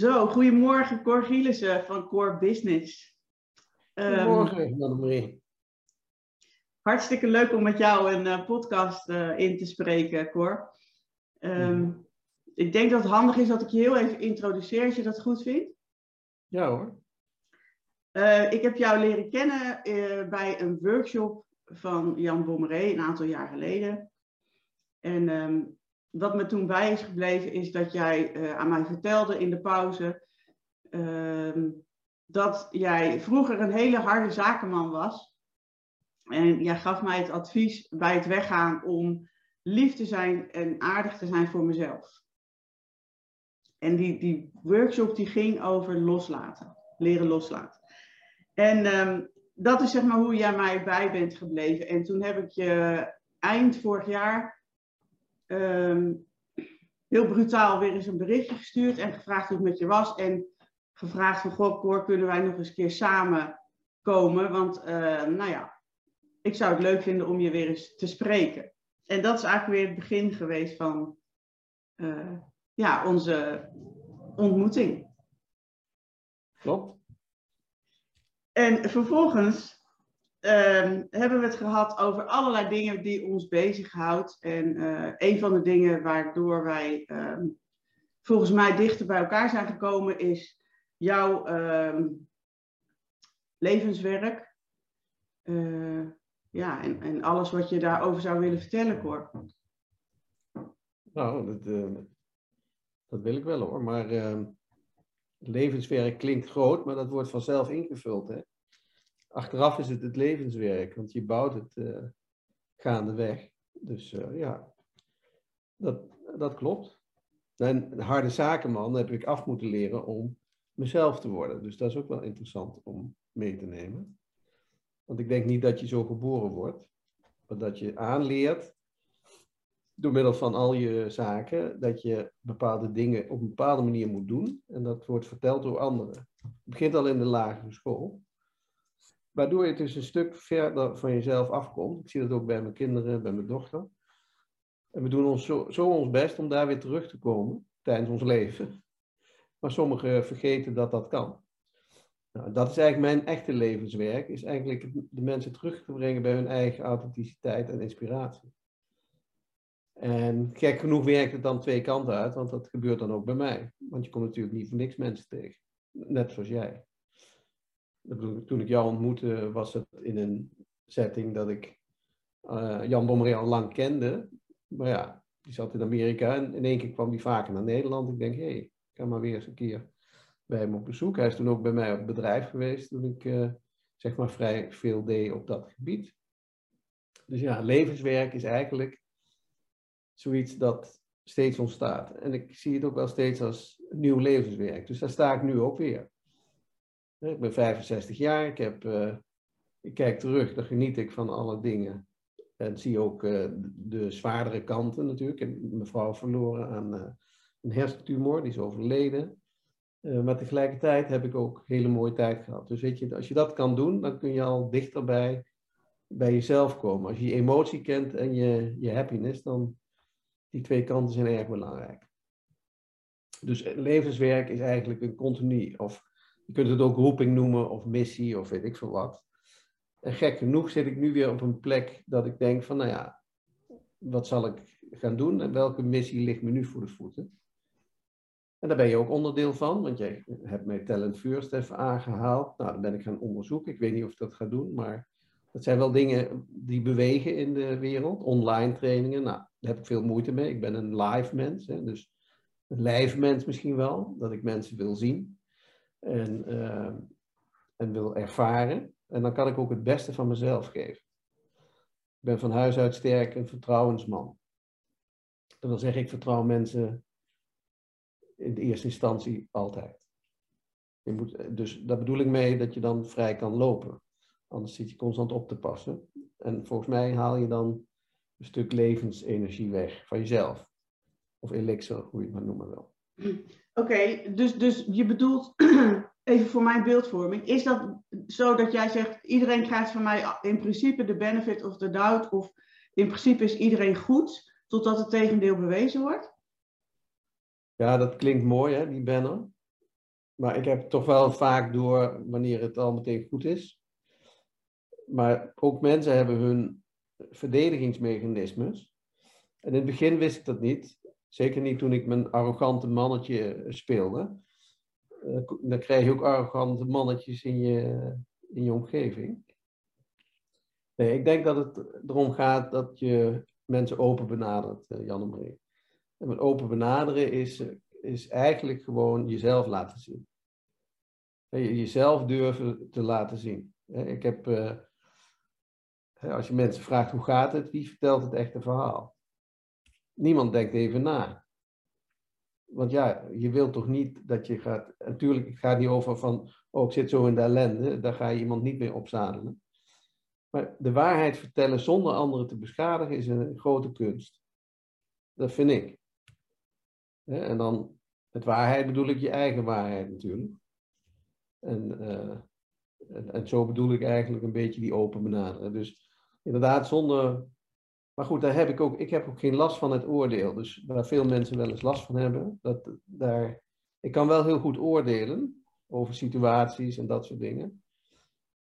Zo, goedemorgen Cor Gielissen van Core Business. Goedemorgen, um, Hartstikke leuk om met jou een uh, podcast uh, in te spreken, Cor. Um, mm. Ik denk dat het handig is dat ik je heel even introduceer, als je dat goed vindt. Ja hoor. Uh, ik heb jou leren kennen bij een workshop van Jan Bommeré een aantal jaar geleden. En um, wat me toen bij is gebleven is dat jij uh, aan mij vertelde in de pauze uh, dat jij vroeger een hele harde zakenman was. En jij gaf mij het advies bij het weggaan om lief te zijn en aardig te zijn voor mezelf. En die, die workshop die ging over loslaten, leren loslaten. En um, dat is zeg maar hoe jij mij bij bent gebleven. En toen heb ik je eind vorig jaar um, heel brutaal weer eens een berichtje gestuurd en gevraagd hoe het met je was. En gevraagd van, goh, Cor, kunnen wij nog eens een keer samen komen? Want, uh, nou ja, ik zou het leuk vinden om je weer eens te spreken. En dat is eigenlijk weer het begin geweest van uh, ja, onze ontmoeting. Klopt. En vervolgens um, hebben we het gehad over allerlei dingen die ons bezighoudt. En uh, een van de dingen waardoor wij um, volgens mij dichter bij elkaar zijn gekomen is jouw um, levenswerk. Uh, ja, en, en alles wat je daarover zou willen vertellen, Cor. Nou, dat, uh, dat wil ik wel hoor. Maar levenswerk klinkt groot, maar dat wordt vanzelf ingevuld. Hè? Achteraf is het het levenswerk, want je bouwt het uh, gaandeweg. Dus uh, ja, dat, dat klopt. En harde zakenman heb ik af moeten leren om mezelf te worden. Dus dat is ook wel interessant om mee te nemen. Want ik denk niet dat je zo geboren wordt, maar dat je aanleert door middel van al je zaken dat je bepaalde dingen op een bepaalde manier moet doen. En dat wordt verteld door anderen. Het begint al in de lagere school. Waardoor je dus een stuk verder van jezelf afkomt. Ik zie dat ook bij mijn kinderen, bij mijn dochter. En we doen ons zo, ons best om daar weer terug te komen tijdens ons leven. Maar sommigen vergeten dat dat kan. Nou, dat is eigenlijk mijn echte levenswerk, is eigenlijk de mensen terug te brengen bij hun eigen authenticiteit en inspiratie. En gek genoeg werkt het dan twee kanten uit, want dat gebeurt dan ook bij mij. Want je komt natuurlijk niet voor niks mensen tegen, net zoals jij toen ik jou ontmoette, was het in een setting dat ik uh, Jan Bommeré al lang kende. Maar ja, die zat in Amerika en in één keer kwam die vaker naar Nederland. Ik denk, hé, hey, ik ga maar weer eens een keer bij hem op bezoek. Hij is toen ook bij mij op bedrijf geweest toen ik uh, zeg maar vrij veel deed op dat gebied. Dus ja, levenswerk is eigenlijk zoiets dat steeds ontstaat. En ik zie het ook wel steeds als nieuw levenswerk. Dus daar sta ik nu ook weer. Ik ben 65 jaar, ik, heb, uh, ik kijk terug, dan geniet ik van alle dingen. En zie ook uh, de zwaardere kanten natuurlijk. Ik heb mijn vrouw verloren aan uh, een hersentumor, die is overleden. maar tegelijkertijd heb ik ook hele mooie tijd gehad. Dus weet je, als je dat kan doen, dan kun je al dichterbij bij jezelf komen. Als je je emotie kent en je, je happiness, dan die twee kanten zijn erg belangrijk. Dus levenswerk is eigenlijk een continu, of je kunt het ook roeping noemen of missie of weet ik veel wat. En gek genoeg zit ik nu weer op een plek dat ik denk van, nou ja, wat zal ik gaan doen en welke missie ligt me nu voor de voeten? En daar ben je ook onderdeel van, want jij hebt mij Talent First even aangehaald. Nou, dan ben ik gaan onderzoeken. Ik weet niet of ik dat ga doen, maar dat zijn wel dingen die bewegen in de wereld. Online trainingen, nou, daar heb ik veel moeite mee. Ik ben een live mens, hè, dus een live mens misschien wel, dat ik mensen wil zien en, uh, en wil ervaren. En dan kan ik ook het beste van mezelf geven. Ik ben van huis uit sterk een vertrouwensman. Dat wil zeggen, ik vertrouw mensen in de eerste instantie altijd. Je moet, dus daar bedoel ik mee dat je dan vrij kan lopen. Anders zit je constant op te passen. En volgens mij haal je dan een stuk levensenergie weg van jezelf. Of elixir, hoe je het maar noemen wil. Oké, dus, dus je bedoelt, even voor mijn beeldvorming, is dat zo dat jij zegt, iedereen krijgt van mij in principe de benefit of the doubt, of in principe is iedereen goed, totdat het tegendeel bewezen wordt? Ja, dat klinkt mooi, hè, die banner. maar ik heb toch wel vaak door wanneer het al meteen goed is. Maar ook mensen hebben hun verdedigingsmechanismes. En in het begin wist ik dat niet. Zeker niet toen ik mijn arrogante mannetje speelde. Uh, dan krijg je ook arrogante mannetjes in je, in je omgeving. Nee, ik denk dat het erom gaat dat je mensen open benadert, uh, Jan Marie. En met open benaderen is, is eigenlijk gewoon jezelf laten zien. Jezelf durven te laten zien. Ik heb, als je mensen vraagt hoe gaat het, wie vertelt het echte verhaal? Niemand denkt even na. Want ja, je wilt toch niet dat je gaat. Natuurlijk, het gaat niet over van. Oh, ik zit zo in de ellende. Daar ga je iemand niet mee opzadelen. Maar de waarheid vertellen zonder anderen te beschadigen is een grote kunst. Dat vind ik. En dan, met waarheid bedoel ik je eigen waarheid natuurlijk. En, uh, en, en, zo bedoel ik eigenlijk een beetje die open benaderen. Dus inderdaad, zonder. Maar goed, daar heb ik ook. Ik heb ook geen last van het oordeel. Dus waar veel mensen wel eens last van hebben. Dat, daar, ik kan wel heel goed oordelen over situaties en dat soort dingen.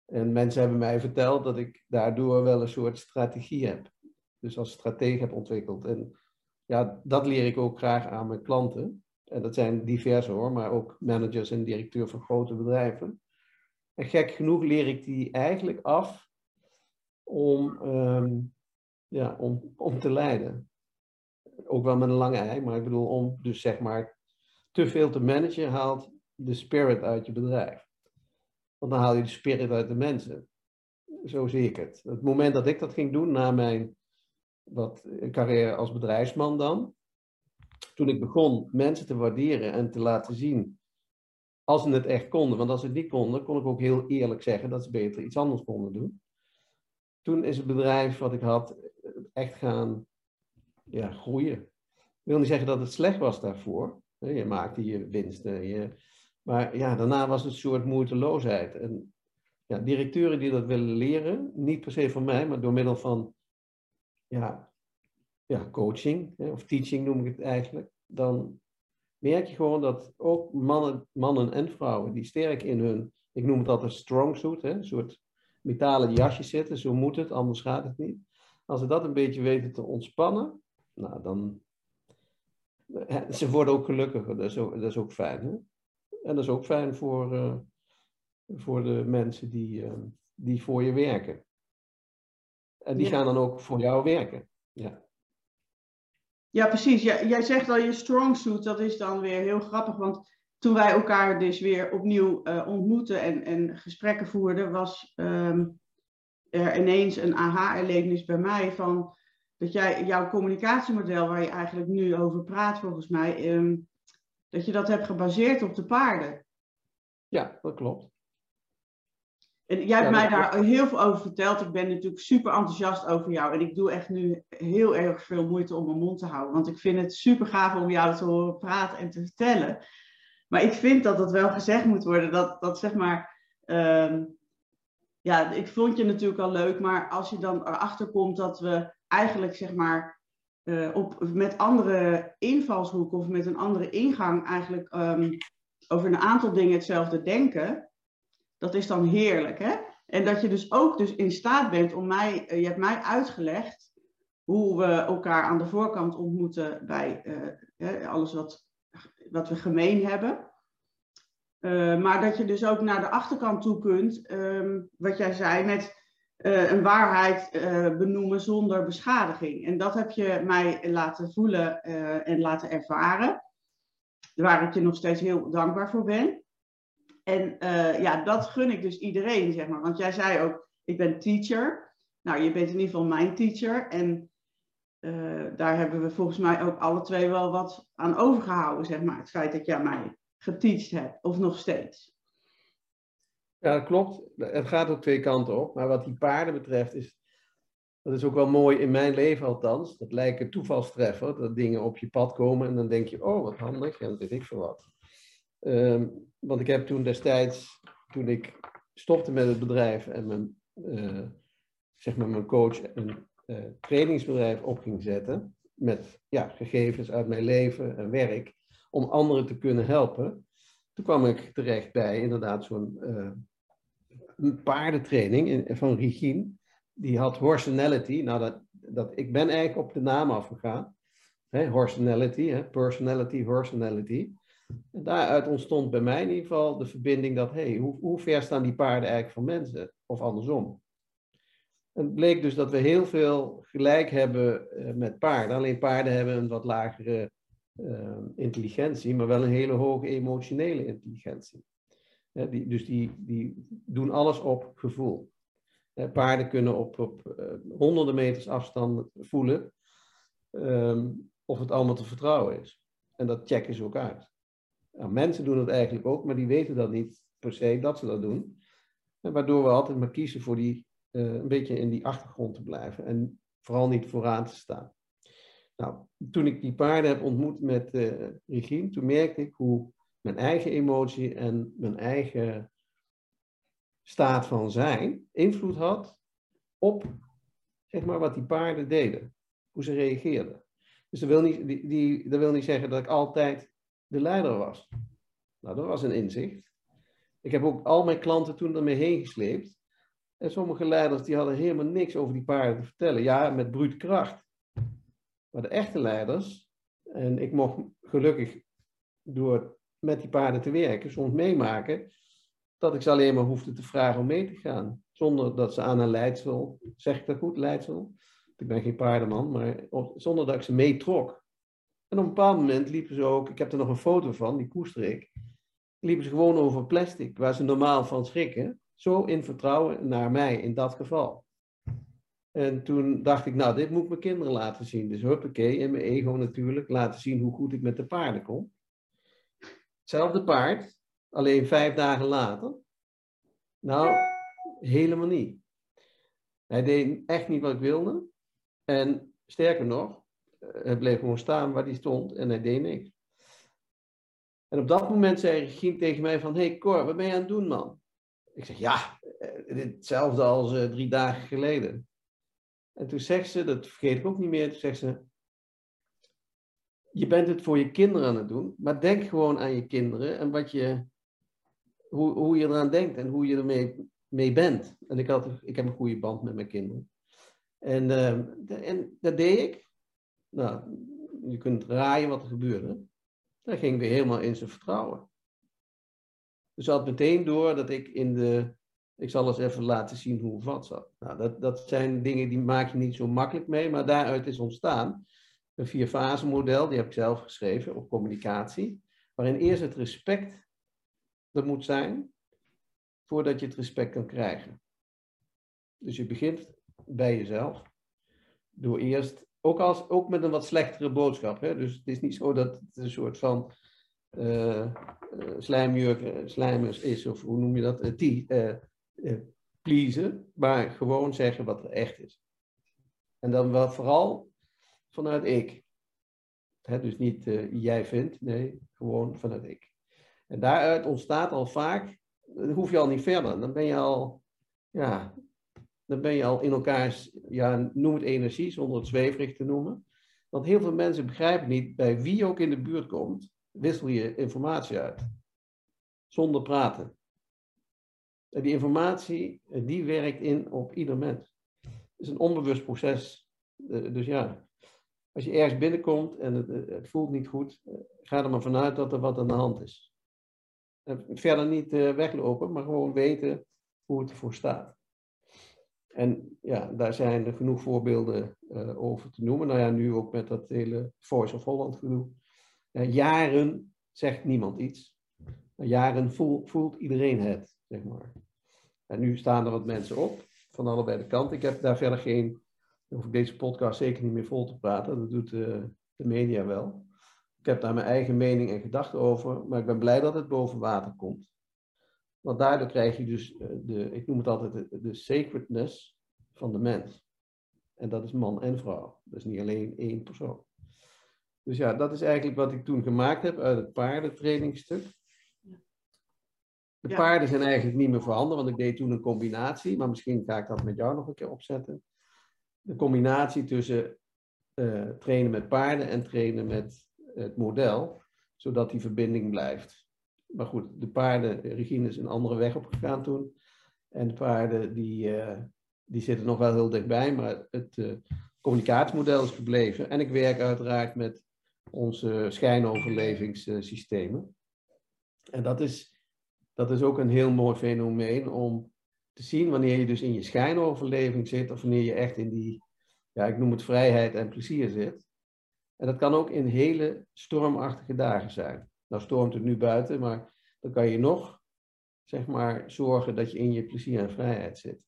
En mensen hebben mij verteld dat ik daardoor wel een soort strategie heb. Dus als stratege heb ontwikkeld. En ja, dat leer ik ook graag aan mijn klanten. En dat zijn diverse hoor, maar ook managers en directeur van grote bedrijven. En gek genoeg leer ik die eigenlijk af om, ehm, ja, om, om te leiden. Ook wel met een lange ei, maar ik bedoel om dus zeg maar te veel te managen haalt de spirit uit je bedrijf. Want dan haal je de spirit uit de mensen. Zo zie ik het. Het moment dat ik dat ging doen na mijn wat, carrière als bedrijfsman dan, toen ik begon mensen te waarderen en te laten zien als ze het echt konden. Want als ze het niet konden, kon ik ook heel eerlijk zeggen dat ze beter iets anders konden doen. Toen is het bedrijf wat ik had echt gaan ja, groeien. Ik wil niet zeggen dat het slecht was daarvoor. Je maakte je winsten. Je... Maar ja, daarna was het een soort moeiteloosheid. En ja, directeuren die dat willen leren, niet per se van mij, maar door middel van ja, ja, coaching, of teaching noem ik het eigenlijk, dan merk je gewoon dat ook mannen, mannen en vrouwen die sterk in hun, ik noem het altijd strong suit, hè, een soort metalen jasje zitten, zo moet het, anders gaat het niet. Als ze dat een beetje weten te ontspannen, nou dan, ze worden ook gelukkiger, dat is ook, dat is ook fijn. Hè? En dat is ook fijn voor, uh, voor de mensen die, uh, die voor je werken. En die gaan dan ook voor jou werken. Ja. Ja, precies. Jij, jij zegt al je strong suit, dat is dan weer heel grappig. Want toen wij elkaar dus weer opnieuw uh, ontmoetten en, en gesprekken voerden, was um, er ineens een aha-erlevenis bij mij van dat jij jouw communicatiemodel, waar je eigenlijk nu over praat volgens mij, um, dat je dat hebt gebaseerd op de paarden. Ja, dat klopt. En jij hebt mij daar heel veel over verteld. Ik ben natuurlijk super enthousiast over jou. En ik doe echt nu heel erg veel moeite om mijn mond te houden. Want ik vind het super gaaf om jou te horen praten en te vertellen. Maar ik vind dat het wel gezegd moet worden. Dat, dat zeg maar. Um, ja, ik vond je natuurlijk al leuk. Maar als je dan erachter komt dat we eigenlijk zeg maar. Uh, op, met andere invalshoeken of met een andere ingang eigenlijk um, over een aantal dingen hetzelfde denken dat is dan heerlijk, hè? En dat je dus ook dus in staat bent om mij, uh, je hebt mij uitgelegd hoe we elkaar aan de voorkant ontmoeten bij uh, alles wat, wat we gemeen hebben. Uh, maar dat je dus ook naar de achterkant toe kunt, um, wat jij zei, met een waarheid benoemen zonder beschadiging. En dat heb je mij laten voelen en laten ervaren, waar ik je nog steeds heel dankbaar voor ben. En ja, dat gun ik dus iedereen, zeg maar. Want jij zei ook, ik ben teacher. Nou, je bent in ieder geval mijn teacher. En daar hebben we volgens mij ook alle twee wel wat aan overgehouden, zeg maar. Het feit dat jij mij geteacht hebt, of nog steeds. Ja, dat klopt. Het gaat ook twee kanten op. Maar wat die paarden betreft, is dat is ook wel mooi in mijn leven althans. Dat lijkt een toevalstreffer, dat dingen op je pad komen en dan denk je, oh wat handig, en dat weet ik veel wat. Um, want ik heb toen destijds, toen ik stopte met het bedrijf en mijn, uh, zeg maar mijn coach een uh, trainingsbedrijf op ging zetten, met ja, gegevens uit mijn leven en werk, om anderen te kunnen helpen, toen kwam ik terecht bij inderdaad zo'n uh, paardentraining van Regine. Die had horsenality. Nou, dat, dat, ik ben eigenlijk op de naam afgegaan. Hè, horsenality, personality, horsenality. En daaruit ontstond bij mij in ieder geval de verbinding dat, hé, hey, hoe, hoe ver staan die paarden eigenlijk van mensen? Of andersom. En het bleek dus dat we heel veel gelijk hebben uh, met paarden. Alleen paarden hebben een wat lagere intelligentie, maar wel een hele hoge emotionele intelligentie. die, dus die, die doen alles op gevoel. paarden kunnen op, op uh, honderden meters afstand voelen um, of het allemaal te vertrouwen is. En dat checken ze ook uit. Nou, mensen doen het eigenlijk ook, maar die weten dat niet per se dat ze dat doen. En waardoor we altijd maar kiezen voor die, uh, een beetje in die achtergrond te blijven en vooral niet vooraan te staan. Nou, toen ik die paarden heb ontmoet met uh, Regine, toen merkte ik hoe mijn eigen emotie en mijn eigen staat van zijn invloed had op zeg maar, wat die paarden deden, hoe ze reageerden. Dus dat wil niet, die, die, dat wil niet zeggen dat ik altijd de leider was. Nou, dat was een inzicht. Ik heb ook al mijn klanten toen ermee heen gesleept. En sommige leiders die hadden helemaal niks over die paarden te vertellen. Ja, met brute kracht. Maar de echte leiders, en ik mocht gelukkig door met die paarden te werken, soms meemaken, dat ik ze alleen maar hoefde te vragen om mee te gaan. Zonder dat ze aan een leidsel, zeg ik dat goed, leidsel? Ik ben geen paardenman, maar zonder dat ik ze meetrok. En op een bepaald moment liepen ze ook, ik heb er nog een foto van, die koester ik, liepen ze gewoon over plastic, waar ze normaal van schrikken, zo in vertrouwen naar mij in dat geval. En toen dacht ik, nou, dit moet ik mijn kinderen laten zien. Dus huppakee, in mijn ego natuurlijk, laten zien hoe goed ik met de paarden kom. Hetzelfde paard, alleen vijf dagen later. Nou, helemaal niet. Hij deed echt niet wat ik wilde. En sterker nog, eh, hij bleef gewoon staan waar hij stond en hij deed niks. En op dat moment zei Regine tegen mij van, hey Cor, wat ben je aan het doen man? Ik zeg, ja, eh, hetzelfde als uh, drie dagen geleden. En toen zegt ze, dat vergeet ik ook niet meer, toen zegt ze, je bent het voor je kinderen aan het doen, maar denk gewoon aan je kinderen en wat je, hoe, hoe je eraan denkt en hoe je ermee mee bent. En ik, had, ik heb een goede band met mijn kinderen. En, uh, en dat deed ik. Nou, je kunt raaien wat er gebeurde. Daar ging ik weer helemaal in zijn vertrouwen. Dus had meteen door dat ik in de ik zal eens even laten zien hoe of zat. Nou, dat, dat zijn dingen die maak je niet zo makkelijk mee, maar daaruit is ontstaan een vier-fase model, die heb ik zelf geschreven, op communicatie, waarin eerst het respect er moet zijn, voordat je het respect kan krijgen. Dus je begint bij jezelf, door eerst, ook, als, ook met een wat slechtere boodschap, hè? dus het is niet zo dat het een soort van uh, slijmjurk, slijmers is, of hoe noem je dat, uh, eh, pleasen, maar gewoon zeggen wat er echt is. En dan wel vooral vanuit ik. dus niet uh, jij vindt, nee, gewoon vanuit ik. En daaruit ontstaat al vaak, dan hoef je al niet verder. Dan ben je al, ja, dan ben je al in elkaars, ja, noem het energie, zonder het zweverig te noemen. Want heel veel mensen begrijpen niet, bij wie ook in de buurt komt, wissel je informatie uit. Zonder praten. En die informatie, eh, die werkt in op ieder mens. Het is een onbewust proces. Eh, dus ja, als je ergens binnenkomt en het, voelt niet goed, eh, ga er maar vanuit dat er wat aan de hand is. verder niet weglopen, maar gewoon weten hoe het ervoor staat. En ja, daar zijn genoeg voorbeelden over te noemen. Nou ja, nu ook met dat hele Voice of Holland gedoe. jaren zegt niemand iets. jaren voelt iedereen het, zeg maar. En nu staan er wat mensen op, van allebei de kanten. Ik heb daar verder geen, hoef ik deze podcast zeker niet meer vol te praten, dat doet de, eh, de media wel. Ik heb daar mijn eigen mening en gedachten over, maar ik ben blij dat het boven water komt. Want daardoor krijg je dus eh, de, ik noem het altijd de, de sacredness van de mens. En dat is man en vrouw. Dat is niet alleen één persoon. Dus ja, dat is eigenlijk wat ik toen gemaakt heb uit het paardentrainingstuk. De paarden zijn eigenlijk niet meer voorhanden, want ik deed toen een combinatie, maar misschien ga ik dat met jou nog een keer opzetten. De combinatie tussen uh, trainen met paarden en trainen met het model, zodat die verbinding blijft. Maar goed, de paarden, Regine is een andere weg opgegaan toen. En de paarden, die, uh, die zitten nog wel heel dichtbij, maar het uh, communicatiemodel is gebleven. En ik werk uiteraard met onze schijnoverlevingssystemen. En dat is, dat is ook een heel mooi fenomeen om te zien wanneer je dus in je schijnoverleving zit of wanneer je echt in die, ja, ik noem het vrijheid en plezier zit. En dat kan ook in hele stormachtige dagen zijn. Nou stormt het nu buiten, maar dan kan je nog, zeg maar, zorgen dat je in je plezier en vrijheid zit.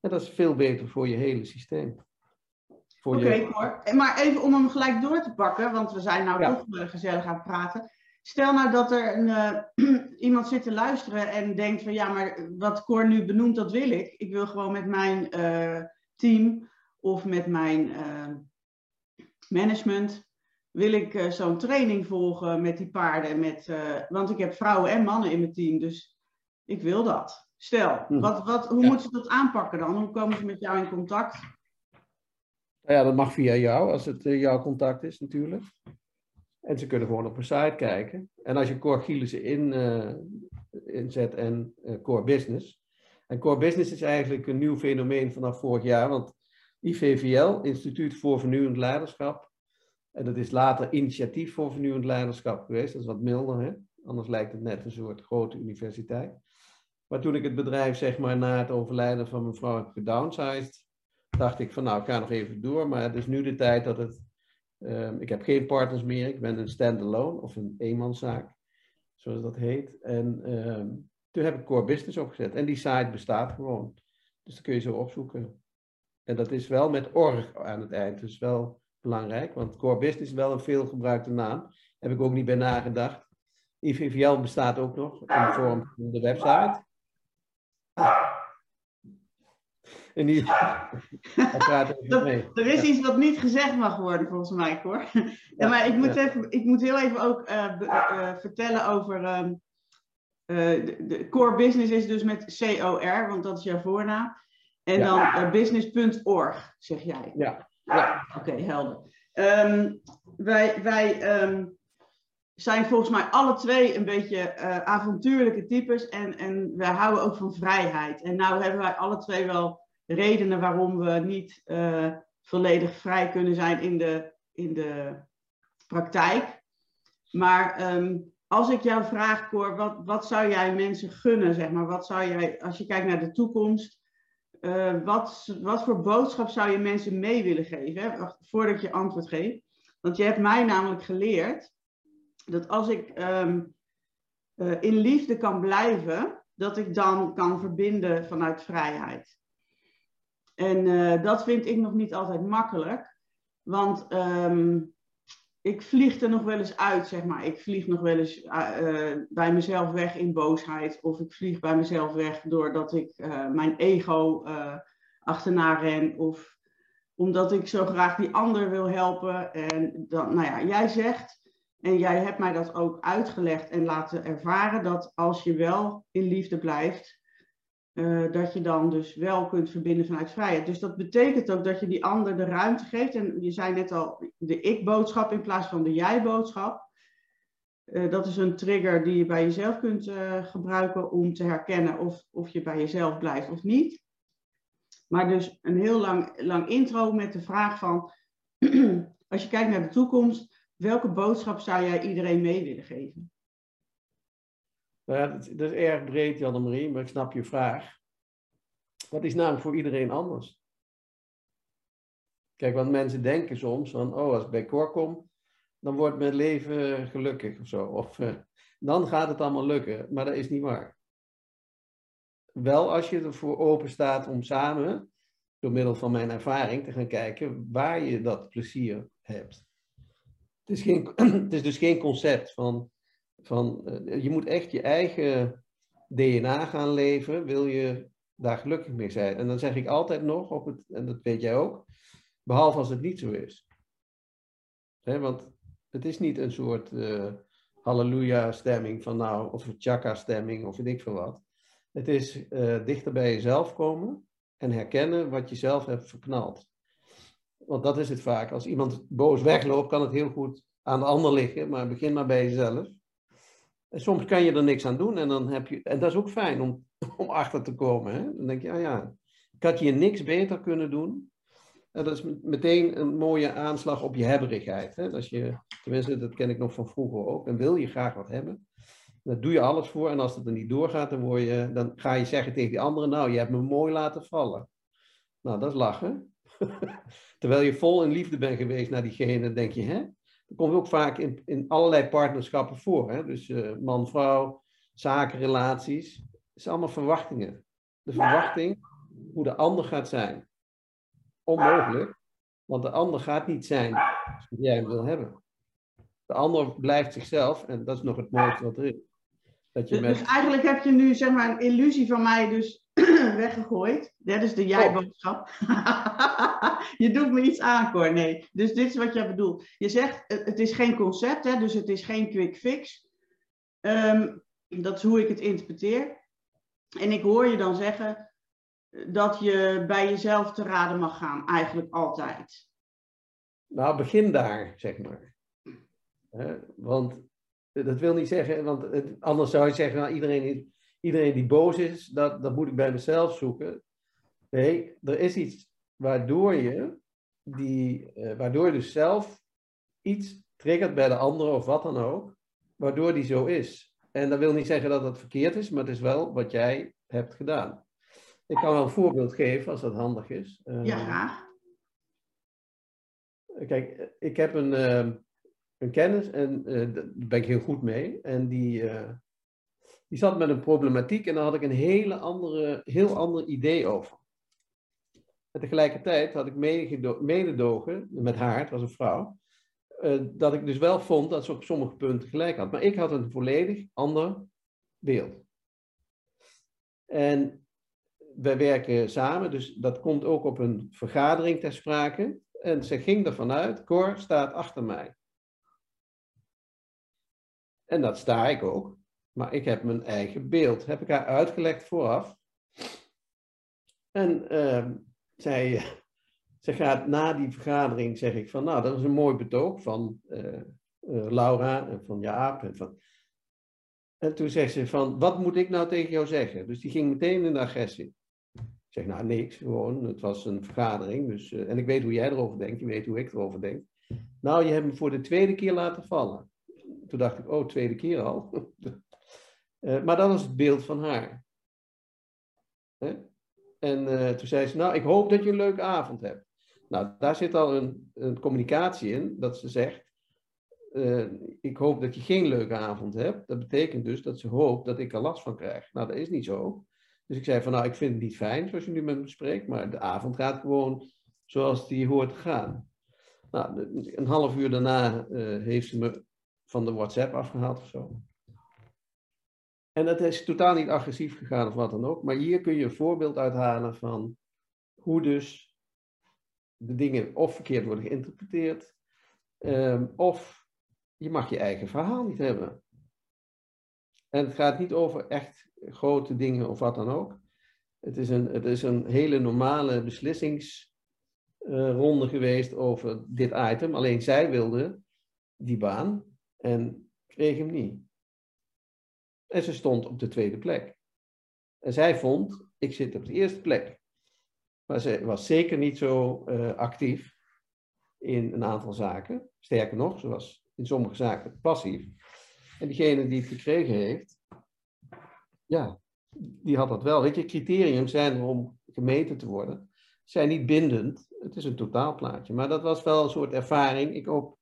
En dat is veel beter voor je hele systeem. Oké, je... maar even om hem gelijk door te pakken, want we zijn nou toch uh, gezellig aan het praten. Stel nou dat er een, uh, iemand zit te luisteren en denkt van ja, maar wat Cor nu benoemt, dat wil ik. Ik wil gewoon met mijn uh, team of met mijn management, wil ik zo'n training volgen met die paarden. Met, want ik heb vrouwen en mannen in mijn team, dus ik wil dat. Stel, hm. wat, wat, hoe ja. moeten ze dat aanpakken dan? Hoe komen ze met jou in contact? Nou ja, dat mag via jou, als het jouw contact is natuurlijk. En ze kunnen gewoon op een site kijken. En als je Core Gielissen in, uh, inzet en uh, Core Business. En Core Business is eigenlijk een nieuw fenomeen vanaf vorig jaar. Want IVVL, Instituut voor Vernieuwend Leiderschap. En dat is later Initiatief voor Vernieuwend Leiderschap geweest. Dat is wat milder, hè? Anders lijkt het net een soort grote universiteit. Maar toen ik het bedrijf, zeg maar, na het overlijden van mijn vrouw heb gedownsized, dacht ik van nou, ik ga nog even door. Maar het is nu de tijd dat het Um, ik heb geen partners meer. Ik ben een standalone of een eenmanszaak, zoals dat heet. En um, toen heb ik Core Business opgezet. En die site bestaat gewoon. Dus dat kun je zo opzoeken. En dat is wel met org aan het eind. Dus wel belangrijk. Want Core Business is wel een veelgebruikte naam. Heb ik ook niet bij nagedacht. IVVL bestaat ook nog in de vorm van de website. En die, er is iets wat niet gezegd mag worden, volgens mij, hoor. Ja, maar ik moet, even, ik moet heel even ook uh, uh, vertellen over. Um, de, de, core business is dus met COR, want dat is jouw voornaam. En ja. dan business.org, zeg jij. Ja. ja. Oké, okay, helder. Um, wij wij um, zijn volgens mij alle twee een beetje avontuurlijke types. En, en wij houden ook van vrijheid. En nou hebben wij alle twee wel redenen waarom we niet uh, volledig vrij kunnen zijn in de, in de praktijk. Maar um, als ik jou vraag, Cor, wat, wat zou jij mensen gunnen, zeg maar? Wat zou jij, als je kijkt naar de toekomst, uh, wat, wat voor boodschap zou je mensen mee willen geven? Hè? Voordat je antwoord geeft. Want je hebt mij namelijk geleerd dat als ik um, uh, in liefde kan blijven, dat ik dan kan verbinden vanuit vrijheid. En uh, dat vind ik nog niet altijd makkelijk. Want um, ik vlieg er nog wel eens uit, zeg maar. Ik vlieg nog wel eens uh, bij mezelf weg in boosheid. Of ik vlieg bij mezelf weg doordat ik mijn ego achterna ren. Of omdat ik zo graag die ander wil helpen. En nou ja, jij zegt, en jij hebt mij dat ook uitgelegd en laten ervaren, dat als je wel in liefde blijft, uh, dat je dan dus wel kunt verbinden vanuit vrijheid. Dus dat betekent ook dat je die ander de ruimte geeft. En je zei net al de ik-boodschap in plaats van de jij-boodschap. Uh, dat is een trigger die je bij jezelf kunt uh, gebruiken om te herkennen of, of je bij jezelf blijft of niet. Maar dus een heel lang, lang intro met de vraag van, als je kijkt naar de toekomst, welke boodschap zou jij iedereen mee willen geven? Nou ja, dat, is erg breed, Janne-Marie, maar ik snap je vraag. Wat is namelijk voor iedereen anders? Kijk, want mensen denken soms van, oh, als ik bij Cor kom, dan wordt mijn leven gelukkig of zo. Of uh, dan gaat het allemaal lukken, maar dat is niet waar. Wel als je ervoor open staat om samen, door middel van mijn ervaring, te gaan kijken waar je dat plezier hebt. Het is, geen, het is dus geen concept van van, uh, je moet echt je eigen DNA gaan leven, wil je daar gelukkig mee zijn. En dan zeg ik altijd nog, op het, en dat weet jij ook, behalve als het niet zo is. want het is niet een soort uh, halleluja-stemming van nou, of een chakra-stemming of weet ik veel wat. Het is uh, dichter bij jezelf komen en herkennen wat je zelf hebt verknald. Want dat is het vaak. Als iemand boos wegloopt, kan het heel goed aan de ander liggen, maar begin maar bij jezelf. Soms kan je er niks aan doen en dan heb je, en dat is ook fijn om, om achter te komen. Hè? Dan denk je, ah ja, ik had hier niks beter kunnen doen. En dat is meteen een mooie aanslag op je hebberigheid. Hè? Als je, tenminste, dat ken ik nog van vroeger ook. En wil je graag wat hebben, dan doe je alles voor. En als het er niet doorgaat, dan, word je, dan ga je zeggen tegen die anderen, nou, je hebt me mooi laten vallen. Nou, dat is lachen. Terwijl je vol in liefde bent geweest naar diegene, denk je, hè? Komt ook vaak in, in allerlei partnerschappen voor. Hè? Dus uh, man-vrouw, zakenrelaties. Het zijn allemaal verwachtingen. De verwachting hoe de ander gaat zijn. Onmogelijk, want de ander gaat niet zijn zoals jij hem wil hebben. De ander blijft zichzelf en dat is nog het mooiste wat er is. Dat je dus, met... dus eigenlijk heb je nu zeg maar een illusie van mij dus weggegooid. Dat is de jij-boodschap. je doet me iets aan, Cor. Nee, dus dit is wat jij bedoelt. Je zegt, het is geen concept, hè, dus het is geen quick fix. Um, dat is hoe ik het interpreteer. En ik hoor je dan zeggen dat je bij jezelf te raden mag gaan, eigenlijk altijd. Nou, begin daar, zeg maar. want dat wil niet zeggen, want anders zou je zeggen, nou, iedereen, iedereen die boos is, dat, dat moet ik bij mezelf zoeken. Nee, er is iets waardoor je, die, uh, waardoor je dus zelf iets triggert bij de ander of wat dan ook, waardoor die zo is. En dat wil niet zeggen dat het verkeerd is, maar het is wel wat jij hebt gedaan. Ik kan wel een voorbeeld geven als dat handig is. Uh, ja, graag. Kijk, ik heb een, uh, een kennis en daar ben ik heel goed mee. En die, die zat met een problematiek en daar had ik een hele andere, heel ander idee over. En tegelijkertijd had ik mededogen met haar, het was een vrouw, dat ik dus wel vond dat ze op sommige punten gelijk had. Maar ik had een volledig ander beeld. En wij werken samen, dus dat komt ook op een vergadering ter sprake. En ze ging ervan uit, Cor staat achter mij. En dat sta ik ook. Maar ik heb mijn eigen beeld. Heb ik haar uitgelegd vooraf. En uh, zij, ze gaat na die vergadering, zeg ik van, nou, dat is een mooi betoog van uh, uh, Laura en van Jaap. En, van... en toen zegt ze van, wat moet ik nou tegen jou zeggen? Dus die ging meteen in de agressie. Ik zeg, nou niks, gewoon, het was een vergadering. Dus, uh, en ik weet hoe jij erover denkt, je weet hoe ik erover denk. Nou, je hebt me voor de tweede keer laten vallen. Toen dacht ik, oh, tweede keer al. uh, maar dat was het beeld van haar. Hè? En uh, toen zei ze, nou, ik hoop dat je een leuke avond hebt. Nou, daar zit al een, een communicatie in, dat ze zegt, ik hoop dat je geen leuke avond hebt. Dat betekent dus dat ze hoopt dat ik er last van krijg. Nou, dat is niet zo. Dus ik zei van nou, ik vind het niet fijn zoals je nu met me spreekt, maar de avond gaat gewoon zoals die hoort te gaan. Nou, een half uur daarna heeft ze me van de WhatsApp afgehaald of zo. En dat is totaal niet agressief gegaan of wat dan ook, maar hier kun je een voorbeeld uithalen van hoe dus de dingen of verkeerd worden geïnterpreteerd, um, of je mag je eigen verhaal niet hebben. En het gaat niet over echt grote dingen of wat dan ook. Het is een, het is een hele normale beslissingsronde geweest over dit item. Alleen zij wilde die baan en kreeg hem niet. En ze stond op de tweede plek. En zij vond, ik zit op de eerste plek. Maar ze was zeker niet zo uh, actief in een aantal zaken. Sterker nog, ze was in sommige zaken passief. En diegene die het gekregen heeft, ja, die had dat wel. Weet je, criterium zijn er om gemeten te worden. Zijn niet bindend. Het is een totaalplaatje. Maar dat was wel een soort ervaring. Ik, ook,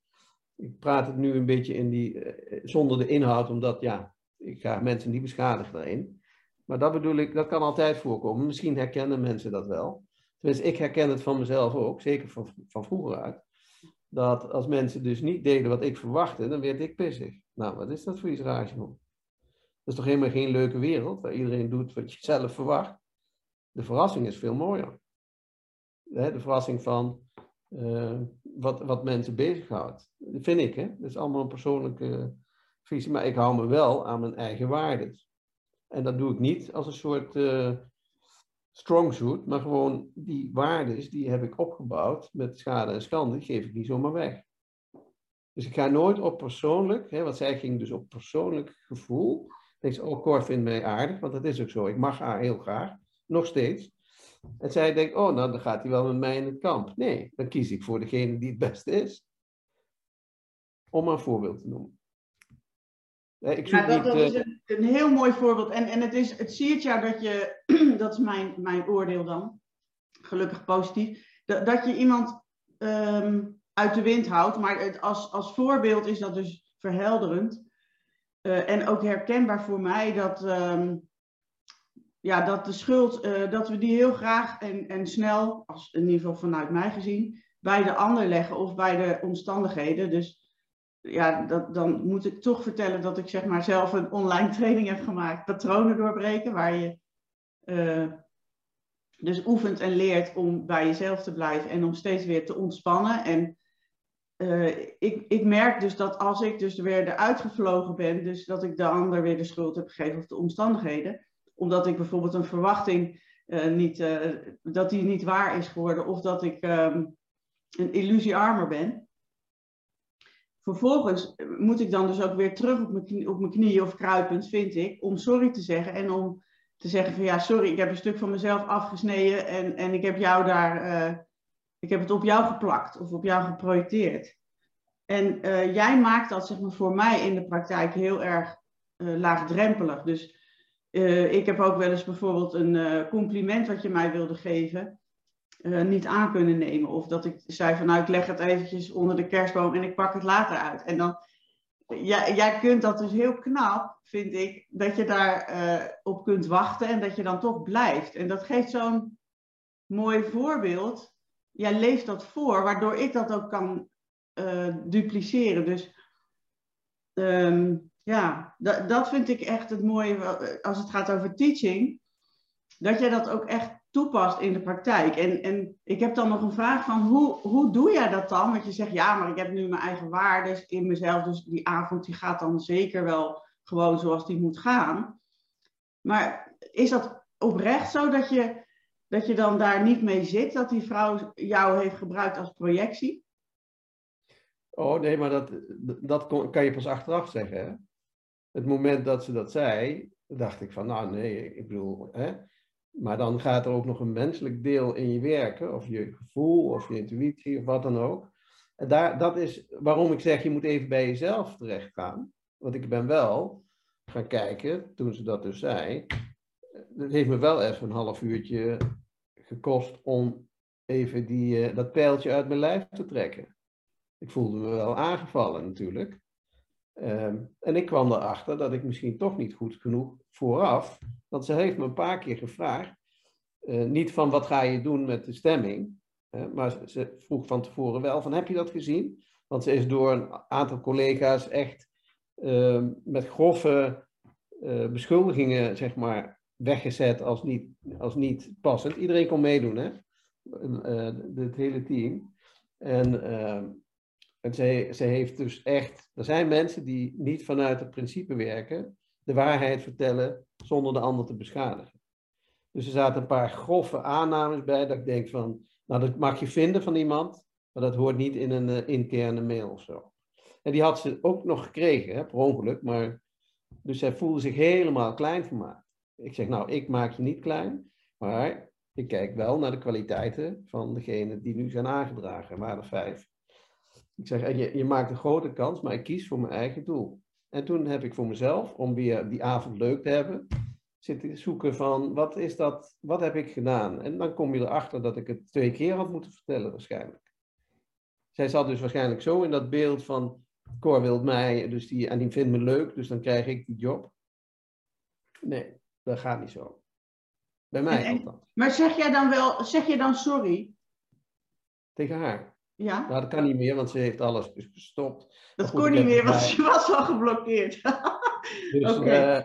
ik praat het nu een beetje in die, uh, zonder de inhoud, omdat ja, ik ga mensen niet beschadigen daarin. Maar dat bedoel ik, dat kan altijd voorkomen. Misschien herkennen mensen dat wel. Tenminste, ik herken het van mezelf ook, zeker van, van vroeger uit. Dat als mensen dus niet deden wat ik verwachtte, dan werd ik pissig. Nou, wat is dat voor iets raars, joh? Dat is toch helemaal geen leuke wereld waar iedereen doet wat je zelf verwacht. De verrassing is veel mooier. De verrassing van uh, wat, wat mensen bezighoudt. Dat vind ik, hè. Dat is allemaal een persoonlijke visie. Maar ik hou me wel aan mijn eigen waarden. En dat doe ik niet als een soort uh, strong suit, maar gewoon die waarden die heb ik opgebouwd met schade en schande, geef ik niet zomaar weg. Dus ik ga nooit op persoonlijk, hè, want zij ging dus op persoonlijk gevoel. Denk ze, oh, Cor vindt mij aardig, want dat is ook zo. Ik mag haar heel graag, nog steeds. En zij denkt, oh, nou dan gaat hij wel met mij in het kamp. Nee, dan kies ik voor degene die het beste is. Om een voorbeeld te noemen. Ik ja, dat, dat is een, een, heel mooi voorbeeld. En, en het, is, het siert jou dat je, dat is mijn, mijn oordeel dan, gelukkig positief, dat, dat je iemand ehm, uit de wind houdt. Maar het, als, als voorbeeld is dat dus verhelderend. Uh, en ook herkenbaar voor mij dat, um, ja, dat de schuld, uh, dat we die heel graag en, en snel, als, in ieder geval vanuit mij gezien, bij de ander leggen of bij de omstandigheden. Dus ja, dat, dan moet ik toch vertellen dat ik zeg maar zelf een online training heb gemaakt, patronen doorbreken, waar je uh, dus oefent en leert om bij jezelf te blijven en om steeds weer te ontspannen. En uh, ik, ik merk dus dat als ik dus weer eruit gevlogen ben, dus dat ik de ander weer de schuld heb gegeven of de omstandigheden, omdat ik bijvoorbeeld een verwachting uh, niet, dat die niet waar is geworden of dat ik um, een illusiearmer ben Vervolgens moet ik dan dus ook weer terug op mijn, knie, op mijn knieën of kruipend, vind ik, om sorry te zeggen en om te zeggen van ja, sorry, ik heb een stuk van mezelf afgesneden en, en ik heb jou daar, uh, ik heb het op jou geplakt of op jou geprojecteerd. En uh, jij maakt dat zeg maar voor mij in de praktijk heel erg uh, laagdrempelig. Dus ik heb ook wel eens bijvoorbeeld een compliment wat je mij wilde geven. Uh, niet aan kunnen nemen. Of dat ik zei van nou ik leg het eventjes onder de kerstboom en ik pak het later uit. En dan, ja, jij kunt dat dus heel knap, vind ik, dat je daar uh, op kunt wachten en dat je dan toch blijft. En dat geeft zo'n mooi voorbeeld. Jij leeft dat voor, waardoor ik dat ook kan uh, dupliceren. Dus um, ja, dat, dat vind ik echt het mooie als het gaat over teaching. Dat jij dat ook echt toepast in de praktijk. En, en ik heb dan nog een vraag van hoe, hoe doe jij dat dan? Want je zegt ja, maar ik heb nu mijn eigen waarden in mezelf, dus die avond die gaat dan zeker wel gewoon zoals die moet gaan. Maar is dat oprecht zo dat je, dat je dan daar niet mee zit, dat die vrouw jou heeft gebruikt als projectie? Oh nee, maar dat, dat kan je pas achteraf zeggen. Het moment dat ze dat zei, dacht ik van nou nee, ik bedoel, hè, maar dan gaat er ook nog een menselijk deel in je werken, of je gevoel, of je intuïtie, of wat dan ook. En daar, dat is waarom ik zeg, je moet even bij jezelf terecht gaan. Want ik ben wel gaan kijken, toen ze dat dus zei. Het heeft me wel even een half uurtje gekost om even die, uh, dat pijltje uit mijn lijf te trekken. Ik voelde me wel aangevallen natuurlijk. Um, en ik kwam erachter dat ik misschien toch niet goed genoeg vooraf want ze heeft me een paar keer gevraagd, uh, niet van wat ga je doen met de stemming, maar ze vroeg van tevoren wel van heb je dat gezien? Want ze is door een aantal collega's echt uh, met grove uh, beschuldigingen, zeg maar, weggezet als niet, als niet passend. Iedereen kon meedoen, hè? het hele team. En, ehm, en ze, heeft dus echt, er zijn mensen die niet vanuit het principe werken, de waarheid vertellen zonder de ander te beschadigen. Dus er zaten een paar grove aannames bij dat ik denk van, nou dat mag je vinden van iemand, maar dat hoort niet in een uh, interne mail of zo. En die had ze ook nog gekregen, hè, per ongeluk, maar dus zij voelde zich helemaal klein gemaakt. Ik zeg, nou, ik maak je niet klein, maar ik kijk wel naar de kwaliteiten van degene die nu zijn aangedragen, maar er vijf. Ik zeg, je, je maakt een grote kans, maar ik kies voor mijn eigen doel. En toen heb ik voor mezelf, om weer die avond leuk te hebben, zitten zoeken van wat is dat, wat heb ik gedaan? En dan kom je erachter dat ik het twee keer had moeten vertellen waarschijnlijk. Zij zat dus waarschijnlijk zo in dat beeld van Cor wil mij, dus die, en die vindt me leuk, dus dan krijg ik die job. Nee, dat gaat niet zo. Bij mij althans. Maar zeg jij dan wel, zeg je dan sorry? Tegen haar. Ja? Nou, dat kan niet meer, want ze heeft alles gestopt. Dat kon niet meer, want ze was al geblokkeerd. dus, okay. uh,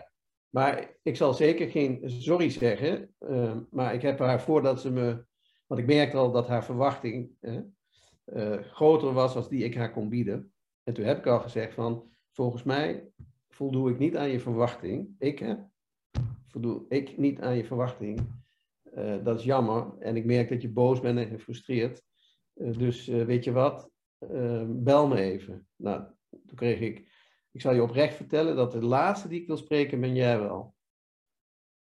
maar ik zal zeker geen sorry zeggen. Uh, maar ik heb haar voordat ze me. Want ik merkte al dat haar verwachting uh, groter was als die ik haar kon bieden. En toen heb ik al gezegd van. Volgens mij voldoe ik niet aan je verwachting. Ik hè, voldoe ik niet aan je verwachting. dat is jammer. En ik merk dat je boos bent en gefrustreerd. Eh, dus eh, weet je wat, ehm, bel me even. Nou, toen kreeg ik, ik zal je oprecht vertellen dat de laatste die ik wil spreken ben jij wel.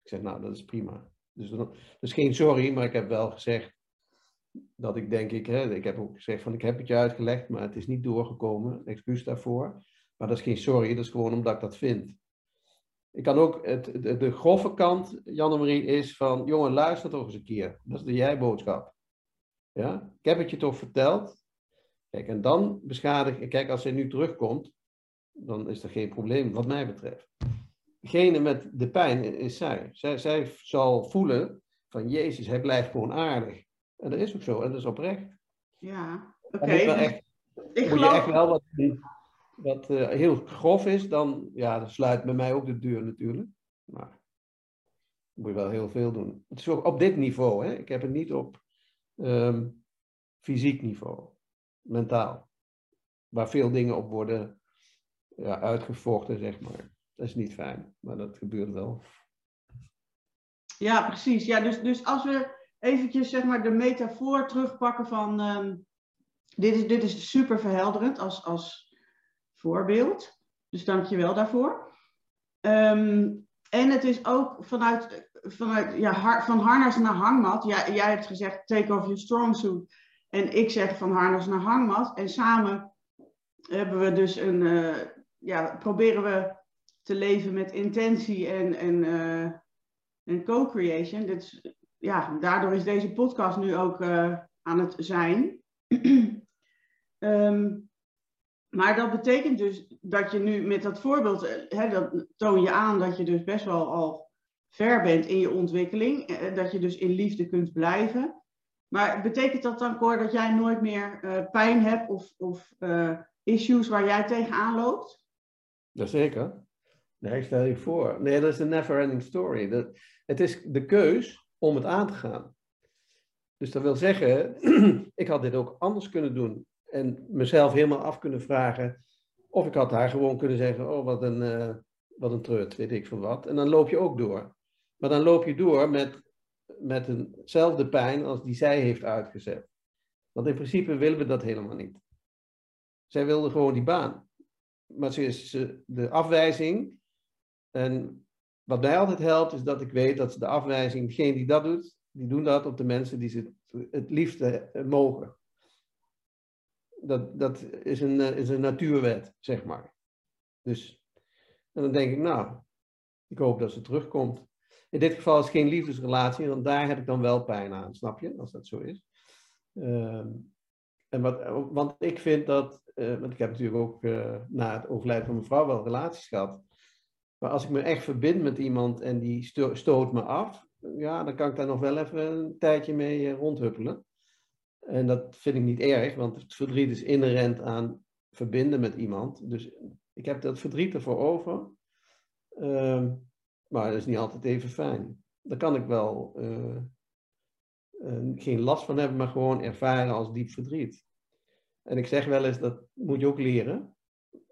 Ik zeg, nou, dat is prima. Dus, dus geen sorry, maar ik heb wel gezegd dat ik denk ik, hè, ik heb ook gezegd van ik heb het je uitgelegd, maar het is niet doorgekomen. Excuus daarvoor. Maar dat is geen sorry, dat is gewoon omdat ik dat vind. Ik kan ook, het, de, de grove kant, Janne-Marie, is van, jongen, luister toch eens een keer. Dat is de jij-boodschap. Ja? Ik heb het je toch verteld. Kijk, en dan beschadig, kijk, als hij nu terugkomt, dan is er geen probleem wat mij betreft. Degene met de pijn is zij. Zij, zij zal voelen van, Jezus, hij blijft gewoon aardig. En dat is ook zo, en dat is oprecht. Ja, oké. Okay. Ik geloof... je echt wel wat wat uh, heel grof is, dan, ja, dan sluit bij mij ook de deur natuurlijk. Maar moet je wel heel veel doen. Het is ook op dit niveau, hè? ik heb het niet op um, fysiek niveau, mentaal. Waar veel dingen op worden ja, uitgevochten, zeg maar. Dat is niet fijn, maar dat gebeurt wel. Ja, precies. Ja, dus, dus als we eventjes zeg maar, de metafoor terugpakken van... Um, dit, is, dit is super verhelderend als, als voorbeeld. Dus dank je wel daarvoor. Ehm, en het is ook vanuit, vanuit ja, van harnas naar hangmat. Ja, jij hebt gezegd take off your strong suit. En ik zeg van harnas naar hangmat. En samen hebben we dus een, uh, ja, proberen we te leven met intentie en, en, uh, en co-creation. Dus, ja, daardoor is deze podcast nu ook uh, aan het zijn. um, Maar dat betekent dus dat je nu met dat voorbeeld, eh, hè, dat toon je aan dat je dus best wel al ver bent in je ontwikkeling. Eh, dat je dus in liefde kunt blijven. Maar betekent dat dan, Cor, dat jij nooit meer pijn hebt of, of issues waar jij tegenaan loopt? Jazeker. Nee, stel je voor. Nee, dat is een never-ending story. Dat, het is de keus om het aan te gaan. Dus dat wil zeggen, ik had dit ook anders kunnen doen. En mezelf helemaal af kunnen vragen. Of ik had haar gewoon kunnen zeggen: Oh, wat een, uh, wat een treut, weet ik van wat. En dan loop je ook door. Maar dan loop je door met, met eenzelfde pijn als die zij heeft uitgezet. Want in principe willen we dat helemaal niet. Zij wilde gewoon die baan. Maar ze is de afwijzing. En wat mij altijd helpt, is dat ik weet dat de afwijzing, degene die dat doet, die doen dat op de mensen die ze het liefste mogen dat, dat is, een, eh, is een natuurwet, zeg maar. Dus, en dan denk ik, nou, ik hoop dat ze terugkomt. In dit geval is het geen liefdesrelatie, want daar heb ik dan wel pijn aan, snap je, als dat zo is. Uh, en wat, want ik vind dat, uh, want ik heb natuurlijk ook uh, na het overlijden van mijn vrouw wel relaties gehad. Maar als ik me echt verbind met iemand en die stoot me af, ja, dan kan ik daar nog wel even een tijdje mee rondhuppelen. En dat vind ik niet erg, want het verdriet is inherent aan verbinden met iemand. Dus ik heb dat verdriet ervoor over. Uh, maar dat is niet altijd even fijn. Daar kan ik wel uh, uh, geen last van hebben, maar gewoon ervaren als diep verdriet. En ik zeg wel eens, dat moet je ook leren.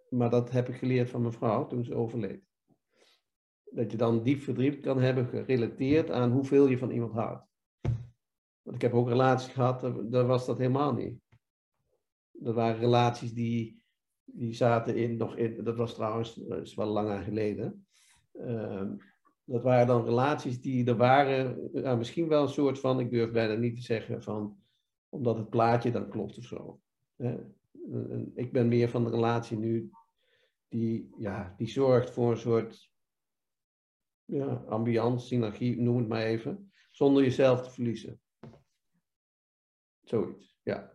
Maar dat heb ik geleerd van mijn vrouw toen ze overleed. Dat je dan diep verdriet kan hebben gerelateerd aan hoeveel je van iemand houdt. Want ik heb ook relaties gehad, daar was dat helemaal niet. Dat waren relaties die, die zaten in, nog in, dat was trouwens, dat is wel langer geleden. Uh, dat waren dan relaties die er waren, misschien wel een soort van, ik durf bijna niet te zeggen van, omdat het plaatje dan klopt of zo. Ik ben meer van de relatie nu die, ja, die zorgt voor een soort ja, ambiance, synergie, noem het maar even, zonder jezelf te verliezen. Zoiets, ja.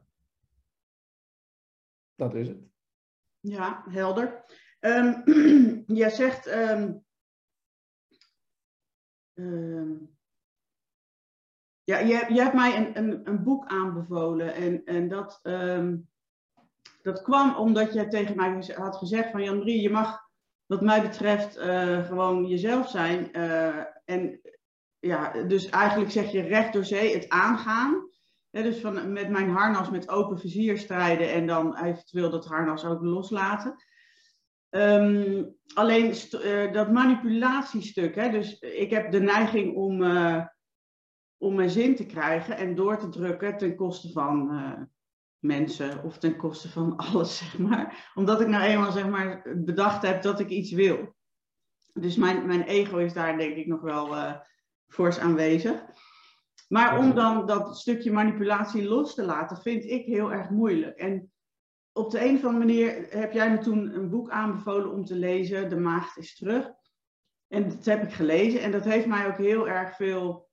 Dat is het. Ja, helder. Um, jij zegt. Um, ja, je, je hebt mij een, een, een boek aanbevolen. En, en dat, dat kwam omdat je tegen mij had gezegd: van Jan-Marie, je mag, wat mij betreft, uh, gewoon jezelf zijn. Uh, en ja, dus eigenlijk zeg je recht door zee het aangaan dus van, met mijn harnas met open vizier strijden en dan eventueel dat harnas ook loslaten. Um, alleen uh, dat manipulatiestuk, hè, dus ik heb de neiging om, uh, om mijn zin te krijgen en door te drukken ten koste van, uh, mensen of ten koste van alles, zeg maar. Omdat ik nou eenmaal zeg maar, bedacht heb dat ik iets wil. Dus mijn, mijn ego is daar denk ik nog wel fors aanwezig. Maar om dan dat stukje manipulatie los te laten, vind ik heel erg moeilijk. En op de een of andere manier heb jij me toen een boek aanbevolen om te lezen, De Maagd is terug. En dat heb ik gelezen en dat heeft mij ook heel erg veel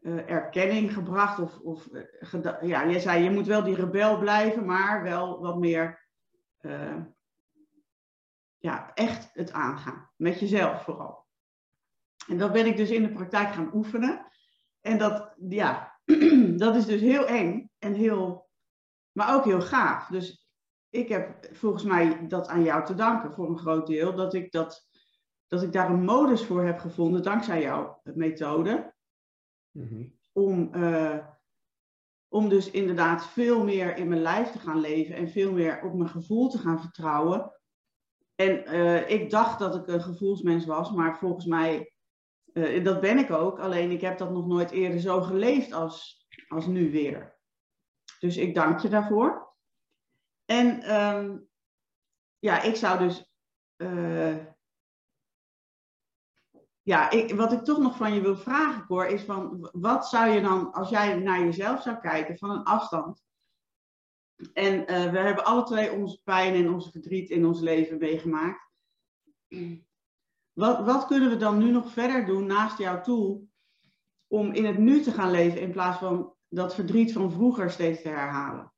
uh, erkenning gebracht. Of, of uh, ja, jij zei, je moet wel die rebel blijven, maar wel wat meer uh, ja, echt het aangaan. Met jezelf vooral. En dat ben ik dus in de praktijk gaan oefenen. En dat, ja, dat is dus heel eng en heel, maar ook heel gaaf. Dus ik heb volgens mij dat aan jou te danken voor een groot deel. Dat ik, dat, dat ik daar een modus voor heb gevonden, dankzij jouw methode. Mhm. Om, uh, om dus inderdaad veel meer in mijn lijf te gaan leven en veel meer op mijn gevoel te gaan vertrouwen. En uh, ik dacht dat ik een gevoelsmens was, maar volgens mij, uh, dat ben ik ook. Alleen ik heb dat nog nooit eerder zo geleefd als, als nu weer. Dus ik dank je daarvoor. En um, ja, ik zou dus uh, ja, ik, wat ik toch nog van je wil vragen, Cor, is van wat zou je dan, als jij naar jezelf zou kijken van een afstand. En uh, we hebben alle twee onze pijn en onze verdriet in ons leven meegemaakt. Wat, wat kunnen we dan nu nog verder doen naast jouw tool om in het nu te gaan leven in plaats van dat verdriet van vroeger steeds te herhalen?